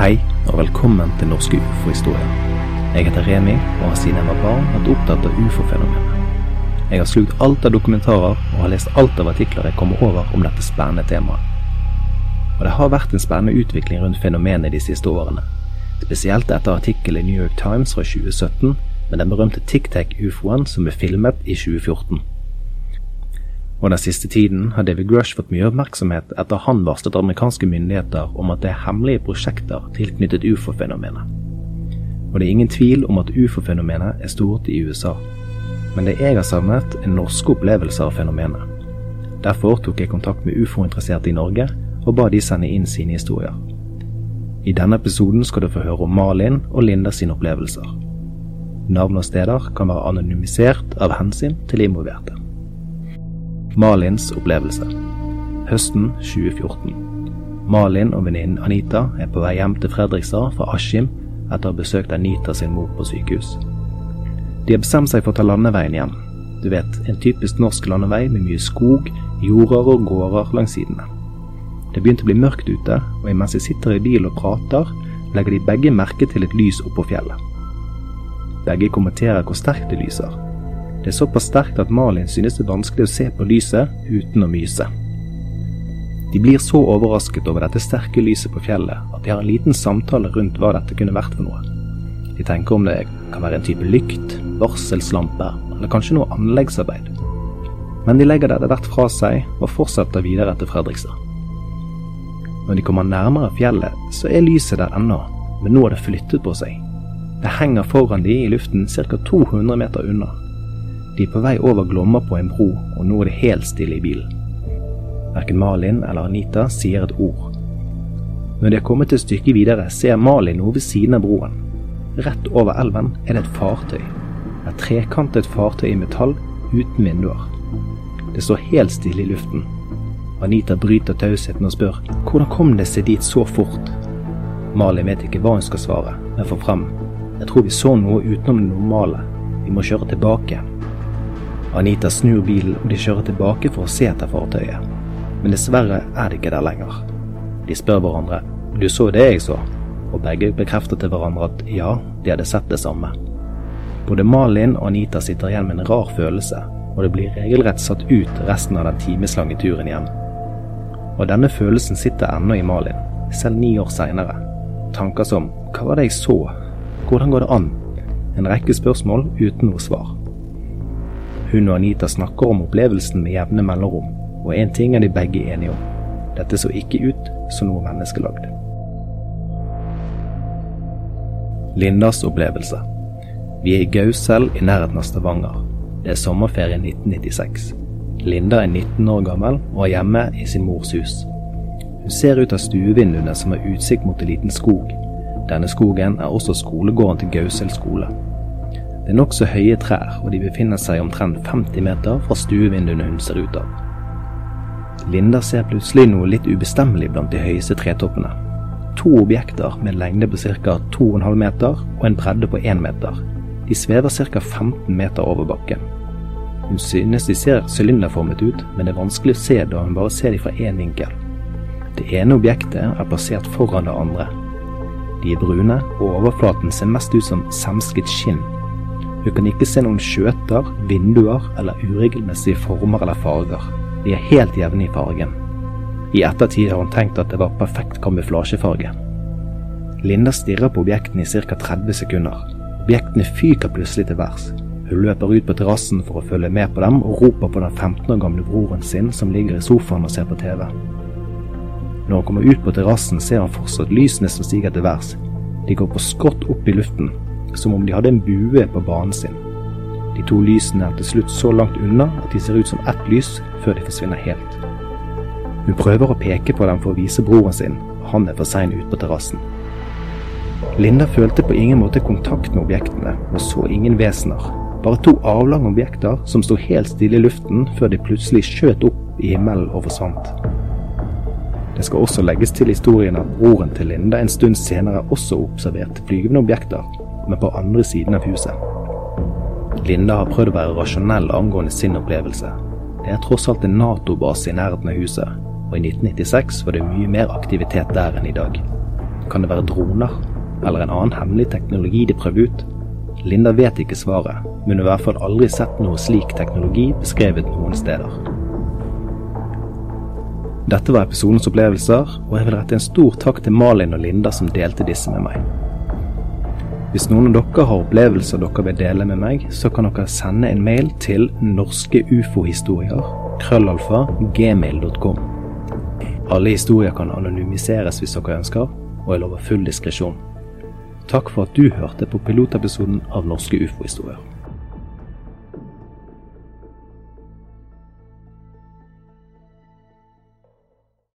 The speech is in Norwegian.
Hei, og velkommen til Norske ufo-historier. Jeg heter Remi, og har siden jeg var barn vært opptatt av ufo-fenomenet. Jeg har slukt alt av dokumentarer, og har lest alt av artikler jeg kommer over om dette spennende temaet. Og det har vært en spennende utvikling rundt fenomenet de siste årene. Spesielt etter artikkelen i New York Times fra 2017 med den berømte tic-tac-ufoen som ble filmet i 2014 og den siste tiden har David Grush fått mye oppmerksomhet etter han varslet amerikanske myndigheter om at det er hemmelige prosjekter tilknyttet ufo-fenomenet. Og det er ingen tvil om at ufo-fenomenet er stort i USA. Men det jeg har savnet, er norske opplevelser av fenomenet. Derfor tok jeg kontakt med ufo-interesserte i Norge og ba de sende inn sine historier. I denne episoden skal du få høre om Malin og Linda sine opplevelser. Navn og steder kan være anonymisert av hensyn til involverte. Malins opplevelse. Høsten 2014. Malin og venninnen Anita er på vei hjem til Fredrikstad fra Askim etter å ha besøkt Anita sin mor på sykehus. De har bestemt seg for å ta landeveien hjem. Du vet, en typisk norsk landevei med mye skog, jorder og gårder langs sidene. Det begynte å bli mørkt ute, og mens de sitter i bil og prater, legger de begge merke til et lys oppå fjellet. Begge kommenterer hvor sterkt det lyser, det er såpass sterkt at Malin synes det er vanskelig å se på lyset uten å myse. De blir så overrasket over dette sterke lyset på fjellet at de har en liten samtale rundt hva dette kunne vært for noe. De tenker om det kan være en type lykt, varselslampe eller kanskje noe anleggsarbeid. Men de legger det etter hvert fra seg og fortsetter videre til Fredrikstad. Når de kommer nærmere fjellet, så er lyset der ennå, men nå har det flyttet på seg. Det henger foran de i luften ca. 200 meter unna, de er på vei over Glomma på en bro, og nå er det helt stille i bilen. Verken Malin eller Anita sier et ord. Når de har kommet et stykke videre, ser Malin noe ved siden av broen. Rett over elven er det et fartøy. Et trekantet fartøy i metall uten vinduer. Det står helt stille i luften. Anita bryter tausheten og spør hvordan kom det seg dit så fort? Malin vet ikke hva hun skal svare, men får frem. Jeg tror vi så noe utenom det normale. Vi må kjøre tilbake. Anita snur bilen og de kjører tilbake for å se etter fartøyet. Men dessverre er det ikke der lenger. De spør hverandre du så det jeg så, og begge bekrefter til hverandre at ja, de hadde sett det samme. Både Malin og Anita sitter igjen med en rar følelse, og det blir regelrett satt ut resten av den timeslange turen hjem. Og denne følelsen sitter ennå i Malin, selv ni år seinere. Tanker som hva var det jeg så, hvordan går det an? En rekke spørsmål uten noe svar. Hun og Anita snakker om opplevelsen med jevne mellomrom, og én ting er de begge enige om. Dette så ikke ut som noe menneskelagd. Lindas opplevelse. Vi er i Gausel i nærheten av Stavanger. Det er sommerferie 1996. Linda er 19 år gammel og er hjemme i sin mors hus. Hun ser ut av stuevinduene som har utsikt mot en liten skog. Denne skogen er også skolegården til Gausel skole. Det er nokså høye trær, og de befinner seg omtrent 50 meter fra stuevinduene hun ser ut av. Linda ser plutselig noe litt ubestemmelig blant de høyeste tretoppene. To objekter med en lengde på ca. 2,5 meter og en bredde på 1 meter. De svever ca. 15 meter over bakken. Hun synes de ser sylinderformet ut, men det er vanskelig å se da hun bare ser dem fra én vinkel. Det ene objektet er plassert foran det andre. De er brune, og overflaten ser mest ut som semsket skinn hun kan ikke se noen skjøter, vinduer eller uregelmessige former eller farger. De er helt jevne i fargen. I ettertid har hun tenkt at det var perfekt kamuflasjefarge. Linda stirrer på objektene i ca. 30 sekunder. Objektene fyker plutselig til værs. Hun løper ut på terrassen for å følge med på dem, og roper på den 15 år gamle broren sin som ligger i sofaen og ser på TV. Når hun kommer ut på terrassen, ser hun fortsatt lysene som stiger til værs. De går på skrått opp i luften, som om de hadde en bue på banen sin. De to lysene er til slutt så langt unna at de ser ut som ett lys før de forsvinner helt. Hun prøver å peke på dem for å vise broren sin, og han er for sein ute på terrassen. Linda følte på ingen måte kontakt med objektene, og så ingen vesener. Bare to avlange objekter som sto helt stille i luften før de plutselig skjøt opp i himmelen og forsvant. Det skal også legges til historien at broren til Linda en stund senere også observerte flygende objekter, men på andre siden av huset. Linda har prøvd å være rasjonell angående sin opplevelse. Det er tross alt en Nato-base i nærheten av huset, og i 1996 var det mye mer aktivitet der enn i dag. Kan det være droner? Eller en annen hemmelig teknologi de prøver ut? Linda vet ikke svaret, men hun har i hvert fall aldri sett noe slik teknologi beskrevet noen steder. Dette var episodens opplevelser, og jeg vil rette en stor takk til Malin og Linda som delte disse med meg. Hvis noen av dere har opplevelser dere vil dele med meg, så kan dere sende en mail til norskeufohistorier krøllalfa gmail.com. Alle historier kan anonymiseres hvis dere ønsker, og jeg lover full diskresjon. Takk for at du hørte på pilotepisoden av Norske ufo-historier.